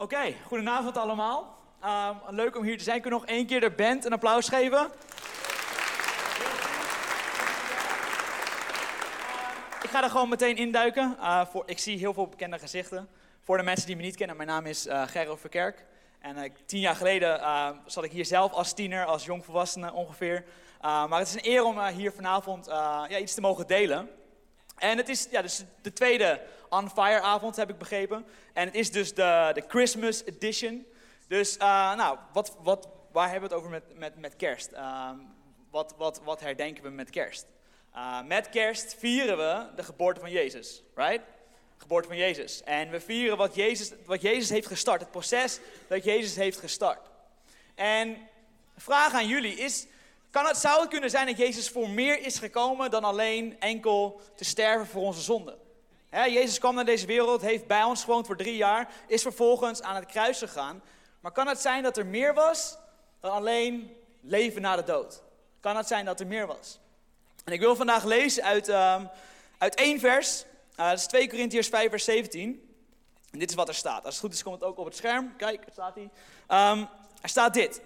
Oké, goedenavond allemaal. Ehm, leuk om hier te zijn. Kun nog één keer de band een applaus geven? Ehm, ik ga er gewoon meteen induiken. Uh, voor, ik zie heel veel bekende gezichten. Voor de mensen die me niet kennen, mijn naam is uh, Gerro Verkerk. En uh, tien jaar geleden zat ik hier zelf als tiener, als jongvolwassene ongeveer. maar het is een eer om hier vanavond ja, iets te mogen delen. En het is ja, dus de tweede On Fire avond, heb ik begrepen. En het is dus de, de Christmas edition. Dus, uh, nou, wat, wat, waar hebben we het over met, met, met kerst? Uh, wat, wat, wat herdenken we met kerst? Uh, met kerst vieren we de geboorte van Jezus, right? Geboorte van Jezus. En we vieren wat Jezus, wat Jezus heeft gestart, het proces dat Jezus heeft gestart. En vraag aan jullie is, kan het, zou het kunnen zijn dat Jezus voor meer is gekomen dan alleen enkel te sterven voor onze zonden? Jezus kwam naar deze wereld, heeft bij ons gewoond voor drie jaar, is vervolgens aan het kruis gegaan. Maar kan het zijn dat er meer was dan alleen leven na de dood? Kan het zijn dat er meer was? En ik wil vandaag lezen uit, um, uit één vers. Uh, dat is 2 Corinthians 5 vers 17. En dit is wat er staat. Als het goed is komt het ook op het scherm. Kijk, er staat hij. Um, er staat dit.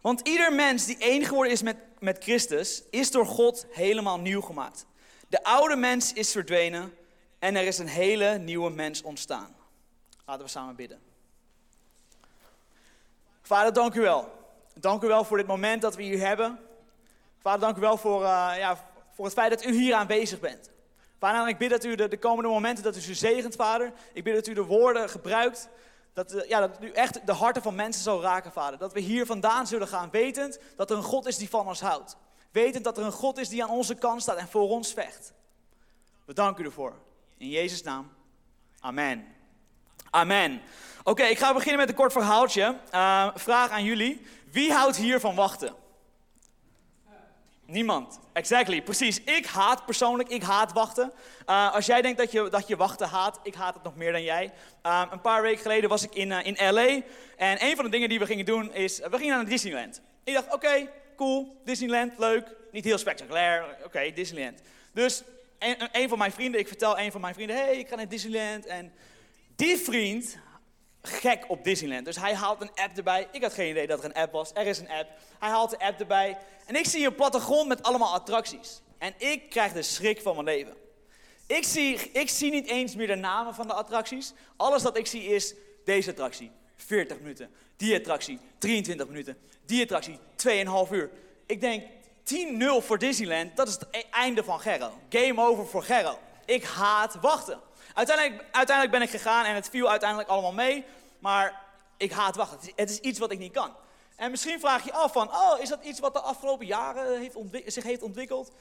Want ieder mens die één geworden is met, met Christus, is door God helemaal nieuw gemaakt. De oude mens is verdwenen en er is een hele nieuwe mens ontstaan. Laten we samen bidden. Vader, dank u wel. Dank u wel voor dit moment dat we hier hebben. Vader, dank u wel voor, uh, ja, voor het feit dat u hier aanwezig bent. Vader, ik bid dat u de, de komende momenten, dat u ze zegent, Vader. Ik bid dat u de woorden gebruikt dat, uh, ja, dat u echt de harten van mensen zal raken, vader. Dat we hier vandaan zullen gaan, wetend dat er een God is die van ons houdt. Wetend dat er een God is die aan onze kant staat en voor ons vecht. We danken u ervoor. In Jezus' naam. Amen. Amen. Oké, ik ga beginnen met een kort verhaaltje. Uh, vraag aan jullie. Wie houdt hier van wachten? Niemand. Exactly, precies. Ik haat persoonlijk, ik haat wachten. Uh, als jij denkt dat je, dat je wachten haat, ik haat het nog meer dan jij. Uh, een paar weken geleden was ik in, uh, in LA. En een van de dingen die we gingen doen is, we gingen naar Disneyland. Ik dacht, oké, cool, Disneyland, leuk. Niet heel spectaculair, oké, Disneyland. Dus een, een, van mijn vrienden, ik vertel een van mijn vrienden, hey, ik ga naar Disneyland. En die vriend, gek op Disneyland. Dus hij haalt een app erbij. Ik had geen idee dat er een app was. Er is een app. Hij haalt de app erbij. En ik zie een plattegrond met allemaal attracties. En ik krijg de schrik van mijn leven. Ik zie, ik zie niet eens meer de namen van de attracties. Alles dat ik zie is deze attractie, 40 minuten. Die attractie, 23 minuten. Die attractie, 2,5 uur. Ik denk, 10-0 voor Disneyland, dat is het e- einde van Gerro. Game over voor Gerro. Ik haat wachten. Uiteindelijk, uiteindelijk ben ik gegaan en het viel uiteindelijk allemaal mee. Maar ik haat wachten. Het is iets wat ik niet kan. En misschien vraag je af van, oh, is dat iets wat de afgelopen jaren heeft zich heeft ontwikkeld?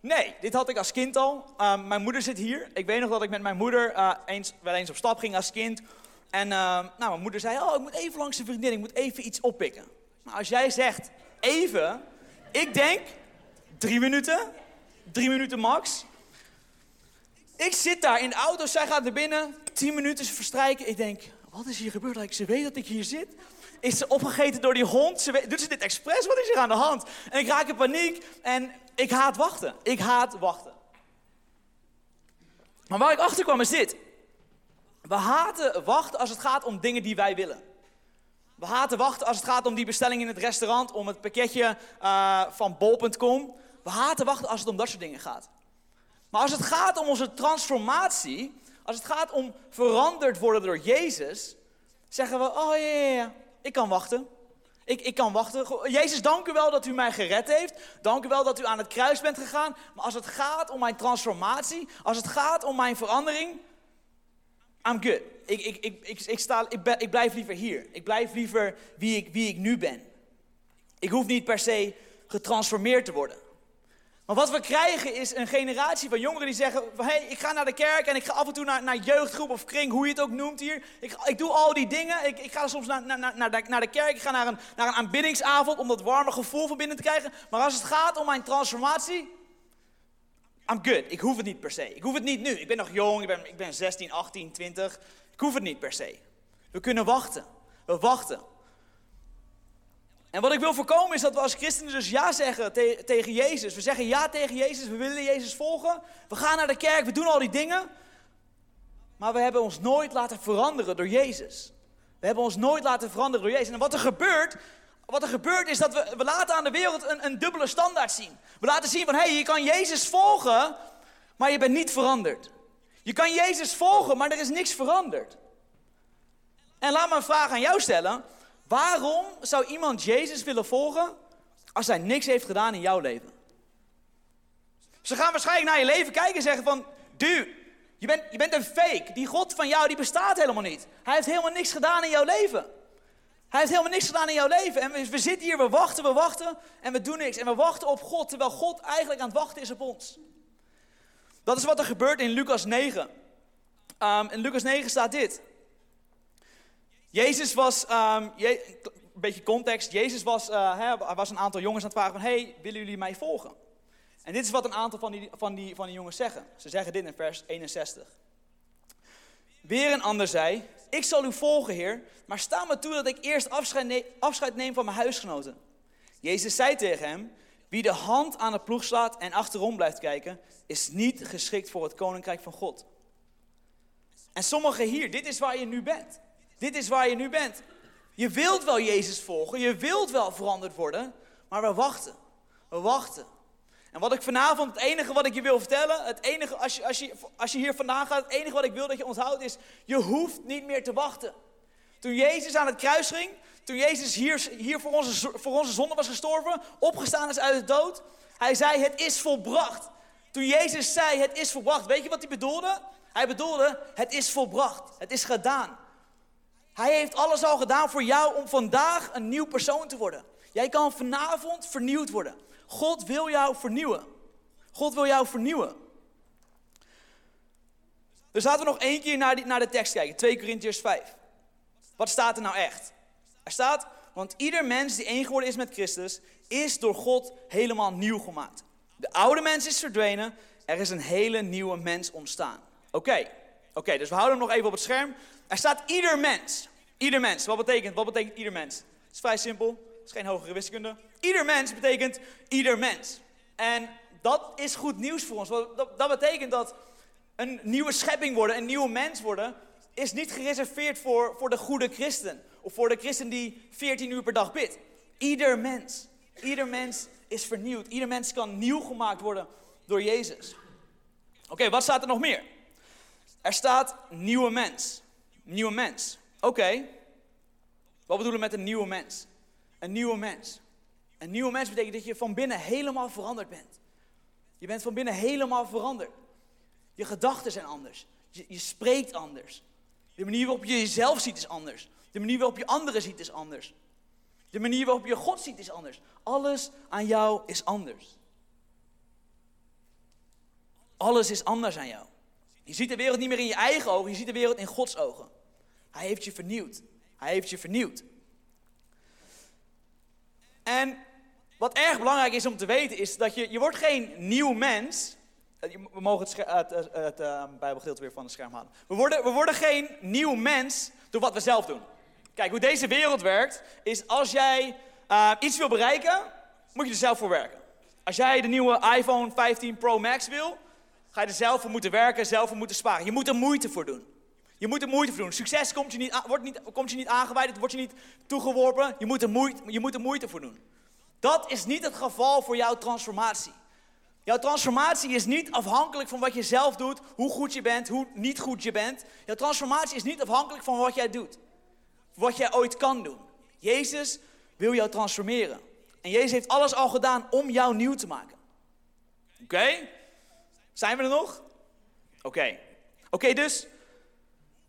Nee, dit had ik als kind al. Uh, mijn moeder zit hier. Ik weet nog dat ik met mijn moeder uh, eens, wel eens op stap ging als kind. En uh, nou, mijn moeder zei, oh, ik moet even langs de vriendin, ik moet even iets oppikken. Als jij zegt, even, ik denk, drie minuten, drie minuten max. Ik zit daar in de auto, zij gaat naar binnen, tien minuten verstrijken. Ik denk, wat is hier gebeurd? Ze weet dat ik hier zit. Is ze opgegeten door die hond? Ze weet, ze dit expres? Wat is hier aan de hand? En ik raak in paniek en ik haat wachten. Ik haat wachten. Maar waar ik achter kwam is dit. We haten wachten als het gaat om dingen die wij willen. We haten wachten als het gaat om die bestelling in het restaurant, om het pakketje uh, van bol.com. We haten wachten als het om dat soort dingen gaat. Maar als het gaat om onze transformatie, als het gaat om veranderd worden door Jezus, zeggen we, oh ja, ja, ja ik kan wachten. Ik, ik kan wachten. Jezus, dank u wel dat u mij gered heeft. Dank u wel dat u aan het kruis bent gegaan. Maar als het gaat om mijn transformatie, als het gaat om mijn verandering, I'm good. Ik, ik, ik, ik, ik, sta, ik, ben, ik blijf liever hier. Ik blijf liever wie ik, wie ik nu ben. Ik hoef niet per se getransformeerd te worden. Maar wat we krijgen is een generatie van jongeren die zeggen: hey, ik ga naar de kerk en ik ga af en toe naar, naar jeugdgroep of kring, hoe je het ook noemt hier. Ik, ik doe al die dingen. Ik, ik ga soms naar, naar, naar, de, naar de kerk, ik ga naar een, naar een aanbiddingsavond om dat warme gevoel van binnen te krijgen. Maar als het gaat om mijn transformatie, I'm good. Ik hoef het niet per se. Ik hoef het niet nu. Ik ben nog jong, ik ben, ik ben 16, 18, 20. Ik hoef het niet per se. We kunnen wachten. We wachten. En wat ik wil voorkomen is dat we als christenen dus ja zeggen te tegen Jezus. We zeggen ja tegen Jezus, we willen Jezus volgen. We gaan naar de kerk, we doen al die dingen. Maar we hebben ons nooit laten veranderen door Jezus. We hebben ons nooit laten veranderen door Jezus. En wat er gebeurt, wat er gebeurt is dat we, we laten aan de wereld een, een dubbele standaard zien. We laten zien van, hé, hey, je kan Jezus volgen, maar je bent niet veranderd. Je kan Jezus volgen, maar er is niks veranderd. En laat me een vraag aan jou stellen. Waarom zou iemand Jezus willen volgen als hij niks heeft gedaan in jouw leven? Ze gaan waarschijnlijk naar je leven kijken en zeggen van, du, je bent, je bent een fake. Die God van jou, die bestaat helemaal niet. Hij heeft helemaal niks gedaan in jouw leven. Hij heeft helemaal niks gedaan in jouw leven. En we, zitten hier, we wachten, we wachten en we doen niks. En we wachten op God, terwijl God eigenlijk aan het wachten is op ons. Dat is wat er gebeurt in Lucas 9. Um, in Lucas 9 staat dit. Jezus was, um, een beetje context, Jezus was, uh, he, was een aantal jongens aan het vragen van, hey, willen jullie mij volgen? En dit is wat een aantal van die, van, die, van die jongens zeggen. Ze zeggen dit in vers 61. Weer een ander zei, ik zal u volgen, Heer, maar sta me toe dat ik eerst afscheid, afscheid neem van mijn huisgenoten. Jezus zei tegen hem, wie de hand aan de ploeg slaat en achterom blijft kijken, is niet geschikt voor het koninkrijk van God. En sommigen hier, dit is waar je nu bent. Dit is waar je nu bent. Je wilt wel Jezus volgen, je wilt wel veranderd worden, maar we wachten. We wachten. En wat ik vanavond, het enige wat ik je wil vertellen, het enige, als je, als je, als je hier vandaan gaat, het enige wat ik wil dat je onthoudt is, je hoeft niet meer te wachten. Toen Jezus aan het kruis ging, toen Jezus hier, hier voor, onze, voor onze zonde was gestorven, opgestaan is uit de dood, hij zei, het is volbracht. Toen Jezus zei, het is volbracht, weet je wat hij bedoelde? Hij bedoelde, het is volbracht, het is gedaan. Hij heeft alles al gedaan voor jou om vandaag een nieuw persoon te worden. Jij kan vanavond vernieuwd worden. God wil jou vernieuwen. God wil jou vernieuwen. Dus laten we nog één keer naar, die, naar de tekst kijken. 2 Corinthians 5. Wat staat er nou echt? Er staat, want ieder mens die één geworden is met Christus, is door God helemaal nieuw gemaakt. De oude mens is verdwenen, er is een hele nieuwe mens ontstaan. Oké, oké, dus we houden hem nog even op het scherm. Er staat ieder mens. Ieder mens. Wat betekent, wat betekent ieder mens? Het is vrij simpel. Het is geen hogere wiskunde. Ieder mens betekent ieder mens. En dat is goed nieuws voor ons. Dat, dat betekent dat een nieuwe schepping worden, een nieuwe mens worden, is niet gereserveerd voor, voor de goede christen. Of voor de christen die 14 uur per dag bidt. Ieder mens. Ieder mens is vernieuwd. Ieder mens kan nieuw gemaakt worden door Jezus. Oké, wat staat er nog meer? Er staat nieuwe mens. Nieuwe mens. Oké. Wat bedoelen we met een nieuwe mens? Een nieuwe mens. Een nieuwe mens betekent dat je van binnen helemaal veranderd bent. Je bent van binnen helemaal veranderd. Je gedachten zijn anders. Je, je spreekt anders. De manier waarop je jezelf ziet is anders. De manier waarop je anderen ziet is anders. De manier waarop je God ziet is anders. Alles aan jou is anders. Alles is anders aan jou. Je ziet de wereld niet meer in je eigen ogen, je ziet de wereld in Gods ogen. Hij heeft je vernieuwd. Hij heeft je vernieuwd. En wat erg belangrijk is om te weten is dat je, je wordt geen nieuw mens. Eh, we mogen het, het, het, uh, Bijbelgedeelte weer van het scherm halen. We worden, we worden geen nieuw mens door wat we zelf doen. Kijk, hoe deze wereld werkt, is als jij uh, iets wil bereiken, moet je er zelf voor werken. Als jij de nieuwe iPhone 15 Pro Max wil, ga je er zelf voor moeten werken, zelf voor moeten sparen. Je moet er moeite voor doen. Je moet er moeite voor doen. Succes komt je niet, wordt niet, komt je niet aangeweid, wordt je niet toegeworpen. Je moet, er moeite, je moet er moeite voor doen. Dat is niet het geval voor jouw transformatie. Jouw transformatie is niet afhankelijk van wat je zelf doet, hoe goed je bent, hoe niet goed je bent. Jouw transformatie is niet afhankelijk van wat jij doet. Wat jij ooit kan doen. Jezus wil jou transformeren. En Jezus heeft alles al gedaan om jou nieuw te maken. Oké? Zijn we er nog? Oké. Oké, dus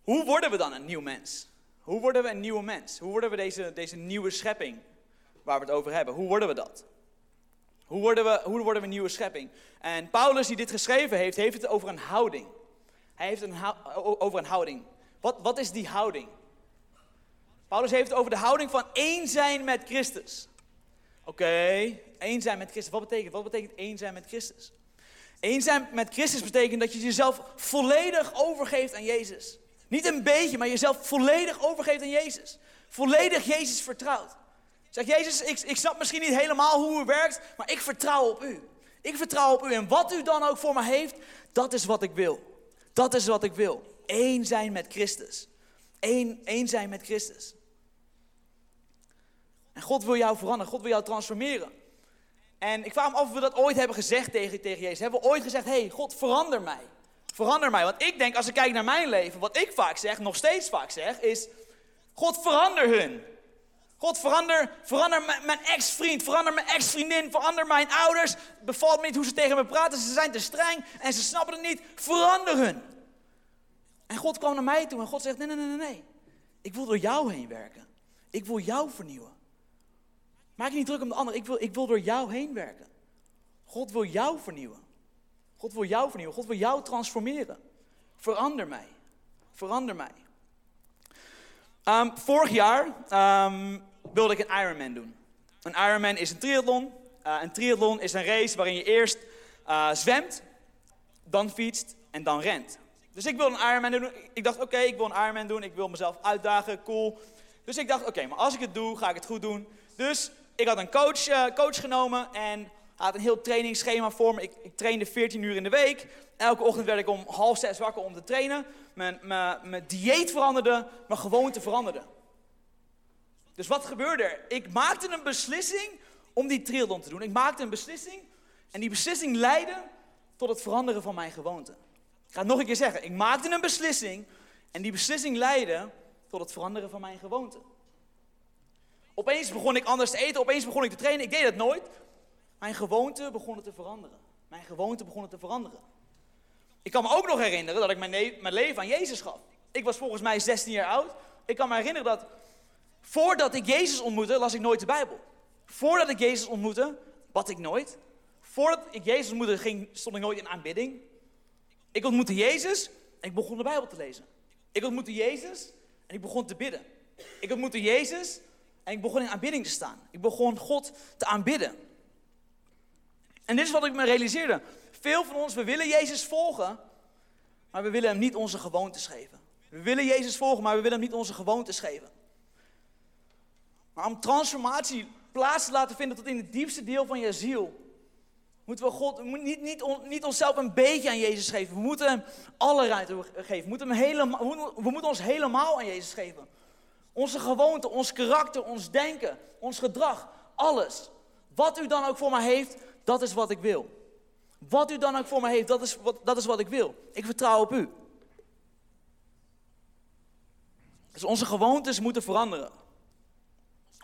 hoe worden we dan een nieuw mens? Hoe worden we een nieuwe mens? Hoe worden we deze, deze nieuwe schepping waar we het over hebben? Hoe worden we dat? Hoe worden we, hoe worden we een nieuwe schepping? En Paulus, die dit geschreven heeft, heeft het over een houding. Hij heeft een over een houding. Wat, wat is die houding? Paulus heeft het over de houding van één zijn met Christus. Oké, één zijn met Christus. Wat betekent, wat betekent één zijn met Christus? Eén zijn met Christus betekent dat je jezelf volledig overgeeft aan Jezus. Niet een beetje, maar jezelf volledig overgeeft aan Jezus. Volledig Jezus vertrouwt. Zeg, Jezus, ik, ik snap misschien niet helemaal hoe u werkt, maar ik vertrouw op u. Ik vertrouw op u en wat u dan ook voor me heeft, dat is wat ik wil. Dat is wat ik wil. Eén zijn met Christus. Eén, één zijn met Christus. En God wil jou veranderen, God wil jou transformeren. En ik vraag me af of we dat ooit hebben gezegd tegen, tegen Jezus. Hebben we ooit gezegd, hey, God verander mij. Verander mij. Want ik denk, als ik kijk naar mijn leven, wat ik vaak zeg, nog steeds vaak zeg, is... God verander hun. God verander, verander mijn ex-vriend, verander mijn ex-vriendin, verander mijn ouders. Bevalt me niet hoe ze tegen me praten, ze zijn te streng en ze snappen het niet. Verander hun. En God kwam naar mij toe en God zegt, nee, nee, nee, nee. Ik wil door jou heen werken. Ik wil jou vernieuwen. Maak je niet druk om de ander. Ik wil, ik wil door jou heen werken. God wil jou vernieuwen. God wil jou vernieuwen. God wil jou transformeren. Verander mij. Verander mij. Um, vorig jaar um, wilde ik een Ironman doen. Een Ironman is een triathlon. Uh, een triathlon is een race waarin je eerst uh, zwemt, dan fietst en dan rent. Dus ik wil een Ironman doen. Ik dacht, oké, ik wil een Ironman doen. Ik wil mezelf uitdagen, cool. Dus ik dacht, oké, maar als ik het doe, ga ik het goed doen. Dus ik had een coach, uh, coach genomen en had een heel trainingsschema voor me. Ik, ik, trainde 14 uur in de week. Elke ochtend werd ik om half zes wakker om te trainen. Mijn, dieet veranderde, mijn gewoonte veranderde. Dus wat gebeurde er? Ik maakte een beslissing om die triathlon te doen. Ik maakte een beslissing en die beslissing leidde tot het veranderen van mijn gewoonte. Ik ga het nog een keer zeggen. Ik maakte een beslissing en die beslissing leidde tot het veranderen van mijn gewoonte. Opeens begon ik anders te eten, opeens begon ik te trainen. Ik deed dat nooit. Mijn gewoonte begonnen te veranderen. Mijn gewoonte begonnen te veranderen. Ik kan me ook nog herinneren dat ik mijn, mijn leven aan Jezus gaf. Ik was volgens mij 16 jaar oud. Ik kan me herinneren dat voordat ik Jezus ontmoette, las ik nooit de Bijbel. Voordat ik Jezus ontmoette, bad ik nooit. Voordat ik Jezus ontmoette, ging, stond ik nooit in aanbidding. Ik ontmoette Jezus en ik begon de Bijbel te lezen. Ik ontmoette Jezus en ik begon te bidden. Ik ontmoette Jezus en ik begon in aanbidding te staan. Ik begon God te aanbidden. En dit is wat ik me realiseerde. Veel van ons, we willen Jezus volgen, maar we willen hem niet onze gewoontes geven. We willen Jezus volgen, maar we willen hem niet onze gewoontes geven. Maar om transformatie plaats te laten vinden tot in het diepste deel van je ziel, moeten we God, niet, niet, niet onszelf een beetje aan Jezus geven. We moeten hem alle ruimte geven. We moeten, hem helemaal, we moeten ons helemaal aan Jezus geven. Onze gewoonte, ons karakter, ons denken, ons gedrag, alles. Wat u dan ook voor mij heeft, dat is wat ik wil. Wat u dan ook voor mij heeft, dat is wat, dat is wat ik wil. Ik vertrouw op u. Dus onze gewoontes moeten veranderen.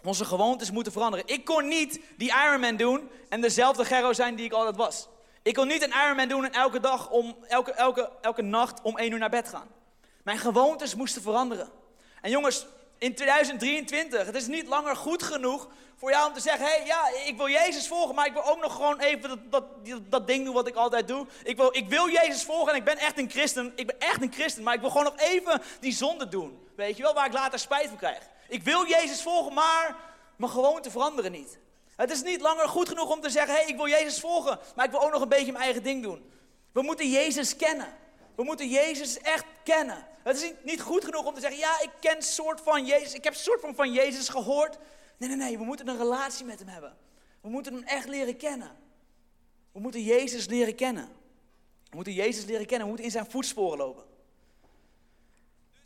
Onze gewoontes moeten veranderen. Ik kon niet die Ironman doen en dezelfde Gerro zijn die ik altijd was. Ik kon niet een Ironman doen en elke dag om, elke, elke, elke nacht om één uur naar bed gaan. Mijn gewoontes moesten veranderen. En jongens, in 2023. Het is niet langer goed genoeg voor jou om te zeggen: hé, hey, ja, ik wil Jezus volgen, maar ik wil ook nog gewoon even dat, dat, dat ding doen wat ik altijd doe. Ik wil, ik wil Jezus volgen en ik ben echt een christen. Ik ben echt een christen, maar ik wil gewoon nog even die zonde doen. Weet je wel, waar ik later spijt van krijg. Ik wil Jezus volgen, maar mijn gewoonten veranderen niet. Het is niet langer goed genoeg om te zeggen: hé, hey, ik wil Jezus volgen, maar ik wil ook nog een beetje mijn eigen ding doen. We moeten Jezus kennen. We moeten Jezus echt kennen. Het is niet goed genoeg om te zeggen, ja, ik ken soort van Jezus, ik heb soort van van Jezus gehoord. Nee, nee, nee, we moeten een relatie met hem hebben. We moeten hem echt leren kennen. We moeten Jezus leren kennen. We moeten Jezus leren kennen, we moeten in zijn voetsporen lopen.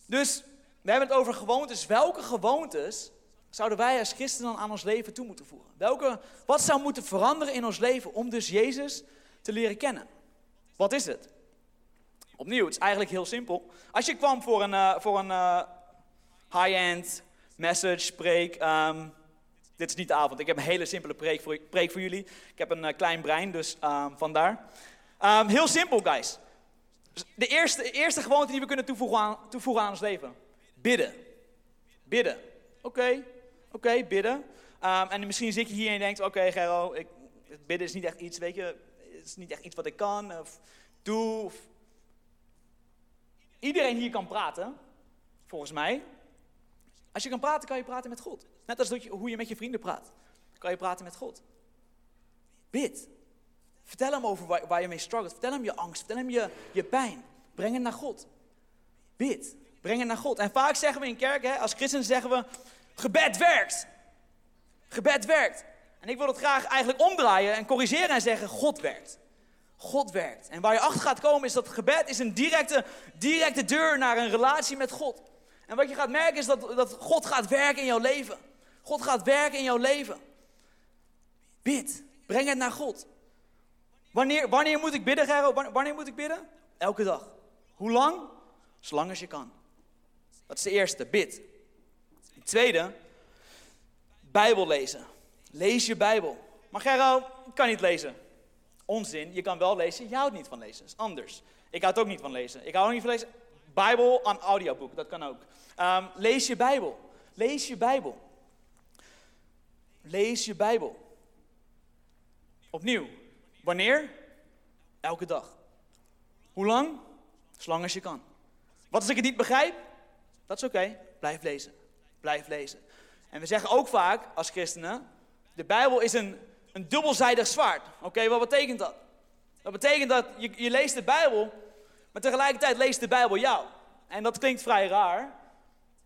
Dus, we hebben het over gewoontes. Welke gewoontes zouden wij als christenen aan ons leven toe moeten voegen? Welke, wat zou moeten veranderen in ons leven om dus Jezus te leren kennen? Wat is het? Opnieuw, het is eigenlijk heel simpel. Als je kwam voor een, uh, voor een uh, high-end message, preek, um, dit is niet de avond. Ik heb een hele simpele preek voor, preek voor jullie. Ik heb een uh, klein brein, dus um, vandaar. Um, heel simpel, guys. De eerste, eerste gewoonte die we kunnen toevoegen aan, toevoegen aan ons leven. Bidden. Bidden. Oké, oké, bidden. en misschien zit je hier en je denkt, oké Gero, ik, bidden is niet echt iets, weet je, het is niet echt iets wat ik kan of doe. Of Iedereen hier kan praten, volgens mij. Als je kan praten, kan je praten met God. Net als hoe je met je vrienden praat. Kan je praten met God. Bid. Vertel hem over waar, je mee struggelt. Vertel hem je angst. Vertel hem je, je pijn. Breng het naar God. Bid. Breng het naar God. En vaak zeggen we in kerk, hè, als christenen zeggen we, gebed werkt. Gebed werkt. En ik wil het graag eigenlijk omdraaien en corrigeren en zeggen, God werkt. God werkt. En waar je achter gaat komen is dat gebed is een directe, directe deur naar een relatie met God. En wat je gaat merken is dat, dat God gaat werken in jouw leven. God gaat werken in jouw leven. Bid. Breng het naar God. Wanneer, wanneer moet ik bidden, Gerro? Wanneer moet ik bidden? Elke dag. Hoe lang? Zolang als je kan. Dat is de eerste, bid. De tweede, Bijbel lezen. Lees je Bijbel. Maar Gerro, ik kan niet lezen. Onzin, je kan wel lezen, je houdt niet van lezen. Dat is anders. Ik houd ook niet van lezen. Ik hou ook niet van lezen. Bijbel aan audioboek, dat kan ook. Ehm, lees je Bijbel. Lees je Bijbel. Lees je Bijbel. Opnieuw. Wanneer? Elke dag. Hoe lang? Zolang als je kan. Wat als ik het niet begrijp? Dat is oké. Blijf lezen. Blijf lezen. En we zeggen ook vaak als christenen: de Bijbel is een, een dubbelzijdig zwaard. Oké, wat betekent dat? Dat betekent dat je, je leest de Bijbel, maar tegelijkertijd leest de Bijbel jou. En dat klinkt vrij raar.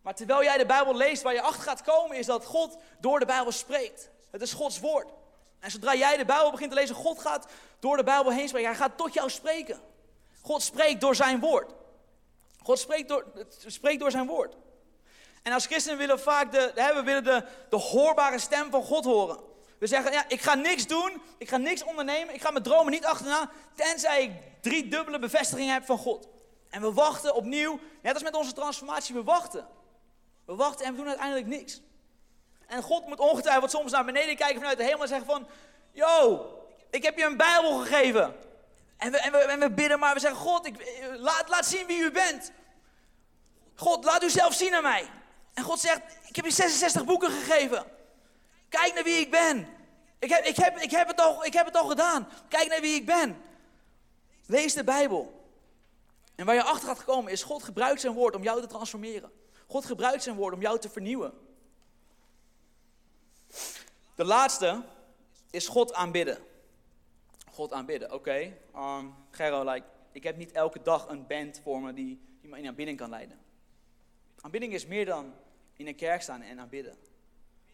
Maar terwijl jij de Bijbel leest, waar je achter gaat komen, is dat God door de Bijbel spreekt. Het is Gods woord. En zodra jij de Bijbel begint te lezen, God gaat door de Bijbel heen spreken. Hij gaat tot jou spreken. God spreekt door zijn woord. God spreekt door, spreekt door zijn woord. En als christenen willen we vaak de, we willen de, de hoorbare stem van God horen. We zeggen, ja, ik ga niks doen, ik ga niks ondernemen, ik ga mijn dromen niet achterna, tenzij ik drie dubbele bevestigingen heb van God. En we wachten opnieuw, net als met onze transformatie, we wachten. We wachten en we doen uiteindelijk niks. En God moet ongetwijfeld soms naar beneden kijken vanuit de hemel en zeggen van, yo, ik heb je een Bijbel gegeven. En we, en we, en we bidden maar, we zeggen, God, ik, laat, laat zien wie u bent. God, laat u zelf zien aan mij. En God zegt, ik heb je 66 boeken gegeven. Kijk naar wie ik ben. Ik heb, ik heb, ik heb, het, al, ik heb het al gedaan. Kijk naar wie ik ben. Lees de Bijbel. En waar je achter gaat komen is, God gebruikt zijn woord om jou te transformeren. God gebruikt zijn woord om jou te vernieuwen. De laatste is God aanbidden. God aanbidden, oké. Okay. Um, Gerro, like, ik heb niet elke dag een band voor me die, die me in aanbidding kan leiden. Aanbidding is meer dan in een kerk staan en aanbidden.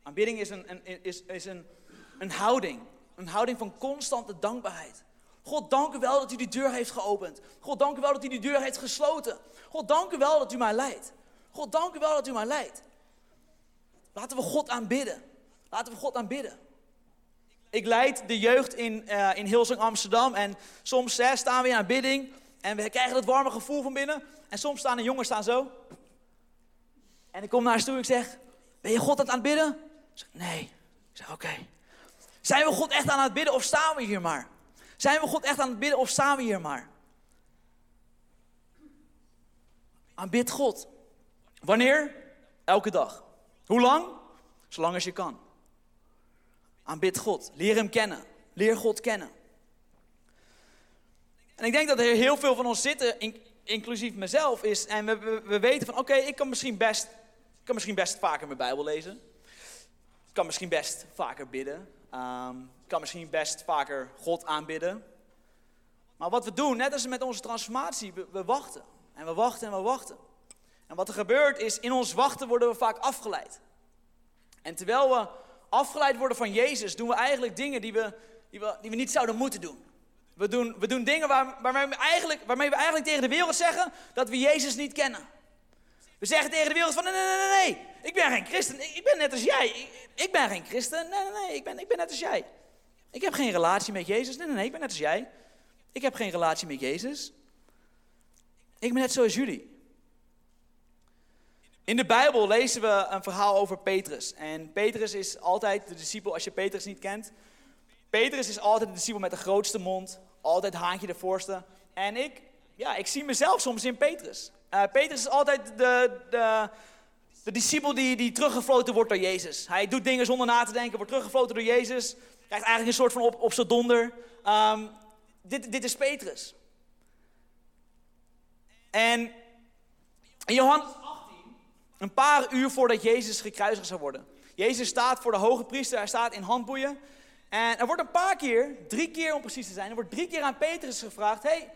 Aanbidding is een, een, is, is een, een houding. Een houding van constante dankbaarheid. God, dank u wel dat u die deur heeft geopend. God, dank u wel dat u die deur heeft gesloten. God, dank u wel dat u mij leidt. God, dank u wel dat u mij leidt. Laten we God aanbidden. Laten we God aanbidden. Ik leid de jeugd in, uh, in Hilsing Amsterdam. En soms staan we in aanbidding. En we krijgen het warme gevoel van binnen. En soms staan de jongens staan zo. En ik kom naar ze toe en ik zeg, ben je God aan het aanbidden? Ze zeg, nee. Ik zeg, oké. Zijn we God echt aan het bidden of staan we hier maar? Zijn we God echt aan het bidden of staan we hier maar? Aanbid God. Wanneer? Elke dag. Hoe lang? Zolang als je kan. Aanbid God. Leer Hem kennen. Leer God kennen. En ik denk dat er heel veel van ons zitten, inclusief mezelf, is. En we, we, we weten van: oké, ik kan misschien best kan misschien best vaker mijn Bijbel lezen. Kan misschien best vaker bidden. Um, kan misschien best vaker God aanbidden. Maar wat we doen, net als met onze transformatie, we, wachten. En we wachten en we wachten. En wat er gebeurt is, in ons wachten worden we vaak afgeleid. En terwijl we afgeleid worden van Jezus, doen we eigenlijk dingen die we, die we, niet zouden moeten doen. We doen, we doen dingen waar, waarmee, eigenlijk, waarmee we eigenlijk tegen de wereld zeggen dat we Jezus niet kennen. We zeggen tegen de wereld van nee, nee, nee, nee, ik ben geen christen, ik ben net als jij. Ik, ben geen christen, nee, nee, nee, ik ben, ik ben net als jij. Ik heb geen relatie met Jezus, nee, nee, nee, ik ben net als jij. Ik heb geen relatie met Jezus. Ik ben net zoals jullie. In de Bijbel lezen we een verhaal over Petrus. En Petrus is altijd de discipel, als je Petrus niet kent. Petrus is altijd de discipel met de grootste mond, altijd haantje de voorste. En ik, ja, ik zie mezelf soms in Petrus. Uh, Petrus is altijd de, de, de discipel die, die teruggefloten wordt door Jezus. Hij doet dingen zonder na te denken, wordt teruggefloten door Jezus. Krijgt eigenlijk een soort van op, op zijn donder. Um, dit, dit is Petrus. En in Johannes 18, een paar uur voordat Jezus gekruisigd zou worden. Jezus staat voor de hoge priester, hij staat in handboeien. En er wordt een paar keer, drie keer om precies te zijn, er wordt drie keer aan Petrus gevraagd: hey,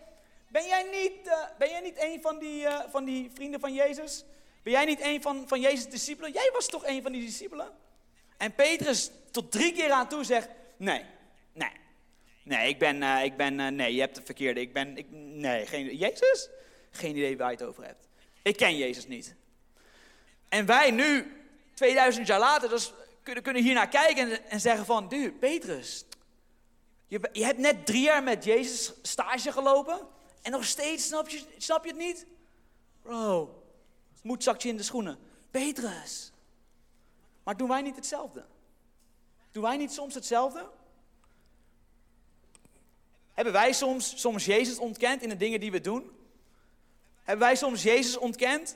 ben jij niet, uh, ben jij niet een van die, uh, van die vrienden van Jezus? Ben jij niet een van, van Jezus' discipelen? Jij was toch een van die discipelen? En Petrus tot drie keer aan toe zegt, nee, nee. Nee, ik ben, uh, ik ben nee, je hebt het verkeerde. Ik ben, ik, nee, geen, Jezus? Geen idee waar je het over hebt. Ik ken Jezus niet. En wij nu, 2000 jaar later, dus kunnen, kunnen hier naar kijken en, en zeggen van, dude, Petrus, je, je hebt net drie jaar met Jezus stage gelopen en nog steeds snap je, snap je het niet? Bro, moet zakje in de schoenen. Petrus. Maar doen wij niet hetzelfde? Doen wij niet soms hetzelfde? Hebben wij soms, soms Jezus ontkend in de dingen die we doen? Hebben wij soms Jezus ontkend?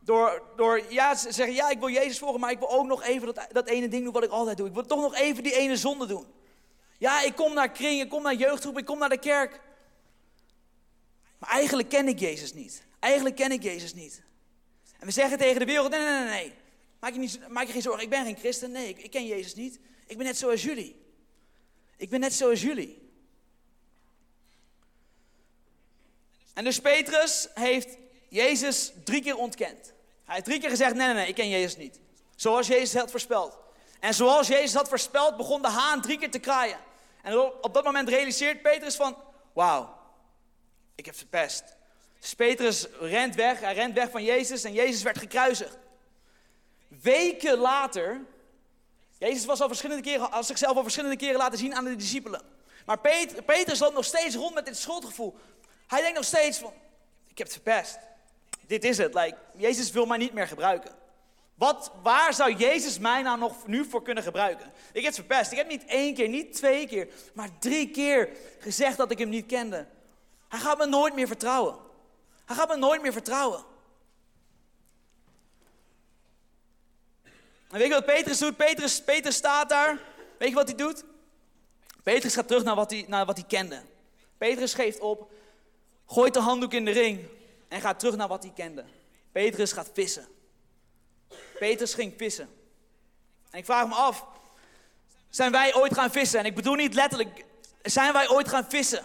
Door, door ja, zeggen, ja, ik wil Jezus volgen, maar ik wil ook nog even dat, dat ene ding doen wat ik altijd doe. Ik wil toch nog even die ene zonde doen. Ja, ik kom naar kring, ik kom naar jeugdgroep, ik kom naar de kerk. Maar eigenlijk ken ik Jezus niet. Eigenlijk ken ik Jezus niet. En we zeggen tegen de wereld, nee, nee, nee, nee. Maak je, niet, maak je geen zorgen, ik ben geen christen. Nee, ik, ik ken Jezus niet. Ik ben net zoals jullie. Ik ben net zoals jullie. En dus Petrus heeft Jezus drie keer ontkend. Hij heeft drie keer gezegd, nee, nee, nee, ik ken Jezus niet. Zoals Jezus had voorspeld. En zoals Jezus had voorspeld, begon de haan drie keer te kraaien. En op dat moment realiseert Petrus van, wauw, ik heb verpest. Dus Petrus rent weg, hij rent weg van Jezus en Jezus werd gekruisigd. Weken later, Jezus was al verschillende keren, als zichzelf al verschillende keren laten zien aan de discipelen. Maar Petrus loopt nog steeds rond met dit schuldgevoel. Hij denkt nog steeds van, ik heb het verpest. Dit is het, like, Jezus wil mij niet meer gebruiken. Wat, waar zou Jezus mij nou nog nu voor kunnen gebruiken? Ik heb het verpest. Ik heb niet één keer, niet twee keer, maar drie keer gezegd dat ik hem niet kende. Hij gaat me nooit meer vertrouwen. Hij gaat me nooit meer vertrouwen. En weet je wat Petrus doet? Petrus, Petrus staat daar. Weet je wat hij doet? Petrus gaat terug naar wat hij, naar wat hij kende. Petrus geeft op, gooit de handdoek in de ring en gaat terug naar wat hij kende. Petrus gaat vissen. Petrus ging vissen. En ik vraag me af, zijn wij ooit gaan vissen? En ik bedoel niet letterlijk, zijn wij ooit gaan vissen?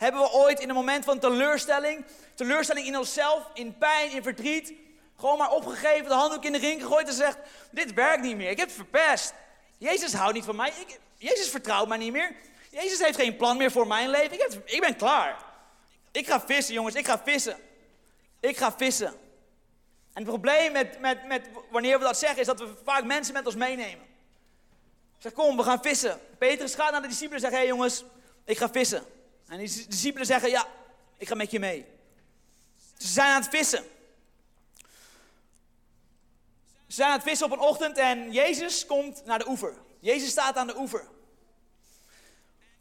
Hebben we ooit in een moment van teleurstelling, teleurstelling in onszelf, in pijn, in verdriet, gewoon maar opgegeven, de handdoek in de ring gegooid en zegt, dit werkt niet meer, ik heb het verpest. Jezus houdt niet van mij, ik, Jezus vertrouwt mij niet meer. Jezus heeft geen plan meer voor mijn leven, ik, heb, ik ben klaar. Ik ga vissen jongens, ik ga vissen. Ik ga vissen. En het probleem met, met, met wanneer we dat zeggen, is dat we vaak mensen met ons meenemen. Zeg, kom, we gaan vissen. Petrus gaat naar de discipelen en zegt, hé hey jongens, ik ga vissen. En die discipelen zeggen, ja, ik ga met je mee. Ze zijn aan het vissen. Ze zijn aan het vissen op een ochtend en Jezus komt naar de oever. Jezus staat aan de oever.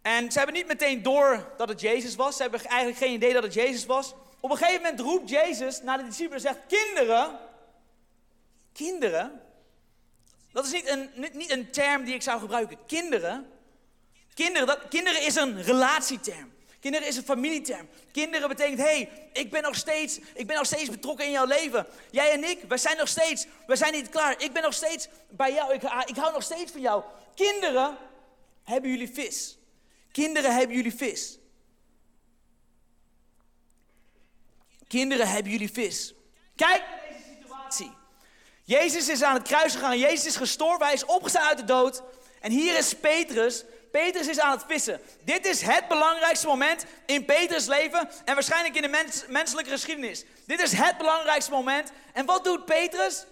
En ze hebben niet meteen door dat het Jezus was. Ze hebben eigenlijk geen idee dat het Jezus was. Op een gegeven moment roept Jezus naar de discipelen en zegt: Kinderen, kinderen, dat is niet een, niet, een term die ik zou gebruiken. Kinderen, kinderen, dat, kinderen is een relatieterm. Kinderen is een familieterm. Kinderen betekent, hey, ik, ben nog steeds, ik ben nog steeds betrokken in jouw leven. Jij en ik, wij zijn nog steeds, wij zijn niet klaar. Ik ben nog steeds bij jou, ik, ik hou nog steeds van jou. Kinderen, hebben jullie vis? Kinderen, hebben jullie vis? Kinderen, hebben jullie vis? Kijk naar deze situatie. Jezus is aan het kruis gegaan. Jezus is gestorven. Hij is opgestaan uit de dood. En hier is Petrus. Petrus is aan het vissen. Dit is het belangrijkste moment in Petrus' leven en waarschijnlijk in de menselijke geschiedenis. Dit is het belangrijkste moment. En wat doet Petrus?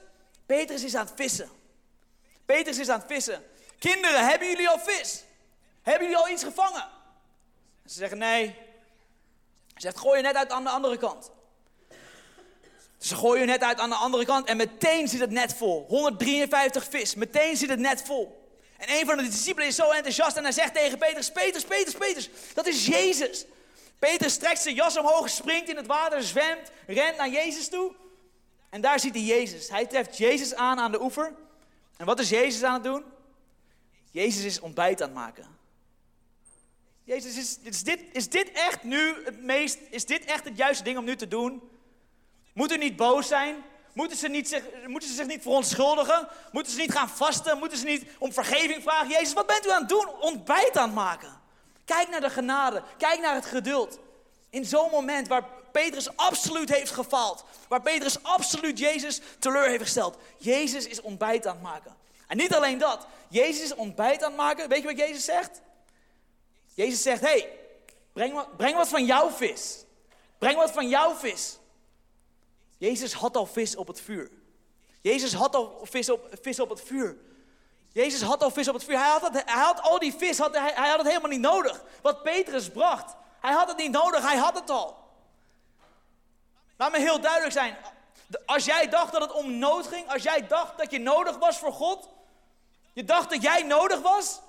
Petrus is aan het vissen. Petrus is aan het vissen. Kinderen, hebben jullie al vis? Hebben jullie al iets gevangen? Ze zeggen nee. Hij zegt, gooi je net uit aan de andere kant. Ze gooien net uit aan de andere kant en meteen zit het net vol. 153 vis, meteen zit het net vol. En een van de discipelen is zo enthousiast en hij zegt tegen Petrus, Petrus, Petrus, Petrus, dat is Jezus. Petrus strekt zijn jas omhoog, springt in het water, zwemt, rent naar Jezus toe. En daar ziet hij Jezus. Hij treft Jezus aan aan de oever. En wat is Jezus aan het doen? Jezus is ontbijt aan het maken. Jezus, is, is, dit, is dit echt nu het meest, is dit echt het juiste ding om nu te doen? Moeten niet boos zijn? Moeten ze, niet zich, moeten ze zich niet verontschuldigen? Moeten ze niet gaan vasten? Moeten ze niet om vergeving vragen? Jezus, wat bent u aan het doen? Ontbijt aan het maken. Kijk naar de genade. Kijk naar het geduld. In zo'n moment waar Petrus absoluut heeft gefaald. Waar Petrus absoluut Jezus teleur heeft gesteld. Jezus is ontbijt aan het maken. En niet alleen dat. Jezus is ontbijt aan het maken. Weet je wat Jezus zegt? Jezus zegt, hey, breng, breng wat van jouw vis. Breng wat van jouw vis. Jezus had al vis op het vuur. Jezus had al vis op, vis op het vuur. Jezus had al vis op het vuur. Hij had, het, hij had al die vis, had, hij, hij had het helemaal niet nodig. Wat Petrus bracht. Hij had het niet nodig, hij had het al. Laat me heel duidelijk zijn. Als jij dacht dat het om nood ging, als jij dacht dat je nodig was voor God, je dacht dat jij nodig was?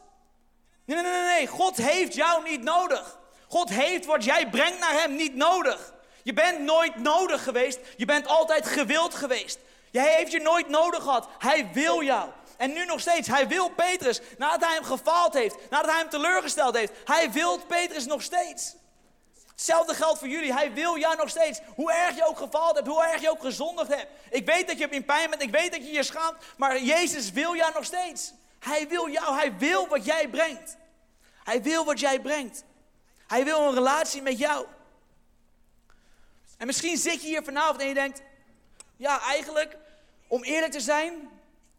Nee, nee, nee, nee. God heeft jou niet nodig. God heeft wat jij brengt naar Hem niet nodig. Je bent nooit nodig geweest. Je bent altijd gewild geweest. Jij heeft je nooit nodig gehad. Hij wil jou. En nu nog steeds. Hij wil Petrus. Nadat hij hem gefaald heeft. Nadat hij hem teleurgesteld heeft. Hij wil Petrus nog steeds. Hetzelfde geldt voor jullie. Hij wil jou nog steeds. Hoe erg je ook gefaald hebt. Hoe erg je ook gezondigd hebt. Ik weet dat je in pijn bent. Ik weet dat je je schaamt. Maar Jezus wil jou nog steeds. Hij wil jou. Hij wil wat jij brengt. Hij wil wat jij brengt. Hij wil een relatie met jou. En misschien zit je hier vanavond en je denkt: Ja, eigenlijk, om eerlijk te zijn,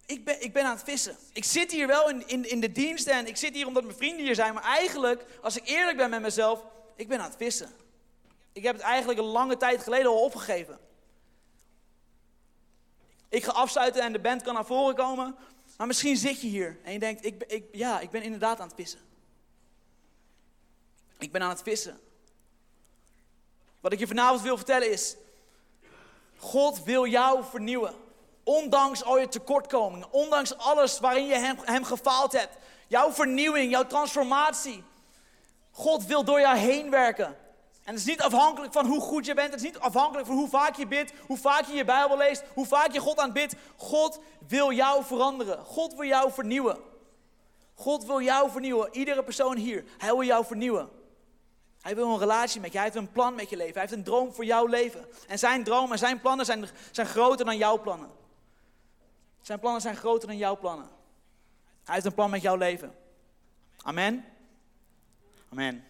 ik ben, ik ben aan het vissen. Ik zit hier wel in, in, in de dienst en ik zit hier omdat mijn vrienden hier zijn. Maar eigenlijk, als ik eerlijk ben met mezelf, ik ben aan het vissen. Ik heb het eigenlijk een lange tijd geleden al opgegeven. Ik ga afsluiten en de band kan naar voren komen. Maar misschien zit je hier en je denkt, ik, ik, ja, ik ben inderdaad aan het vissen. Ik ben aan het vissen. Wat ik je vanavond wil vertellen is, God wil jou vernieuwen. Ondanks al je tekortkomingen, ondanks alles waarin je hem, hem gefaald hebt. Jouw vernieuwing, jouw transformatie. God wil door jou heen werken. En het is niet afhankelijk van hoe goed je bent. Het is niet afhankelijk van hoe vaak je bidt, hoe vaak je je Bijbel leest, hoe vaak je God aanbidt. God wil jou veranderen. God wil jou vernieuwen. God wil jou vernieuwen. Iedere persoon hier, hij wil jou vernieuwen. Hij wil een relatie met je. Hij heeft een plan met je leven. Hij heeft een droom voor jouw leven. En zijn droom en zijn plannen zijn, zijn groter dan jouw plannen. Zijn plannen zijn groter dan jouw plannen. Hij heeft een plan met jouw leven. Amen. Amen.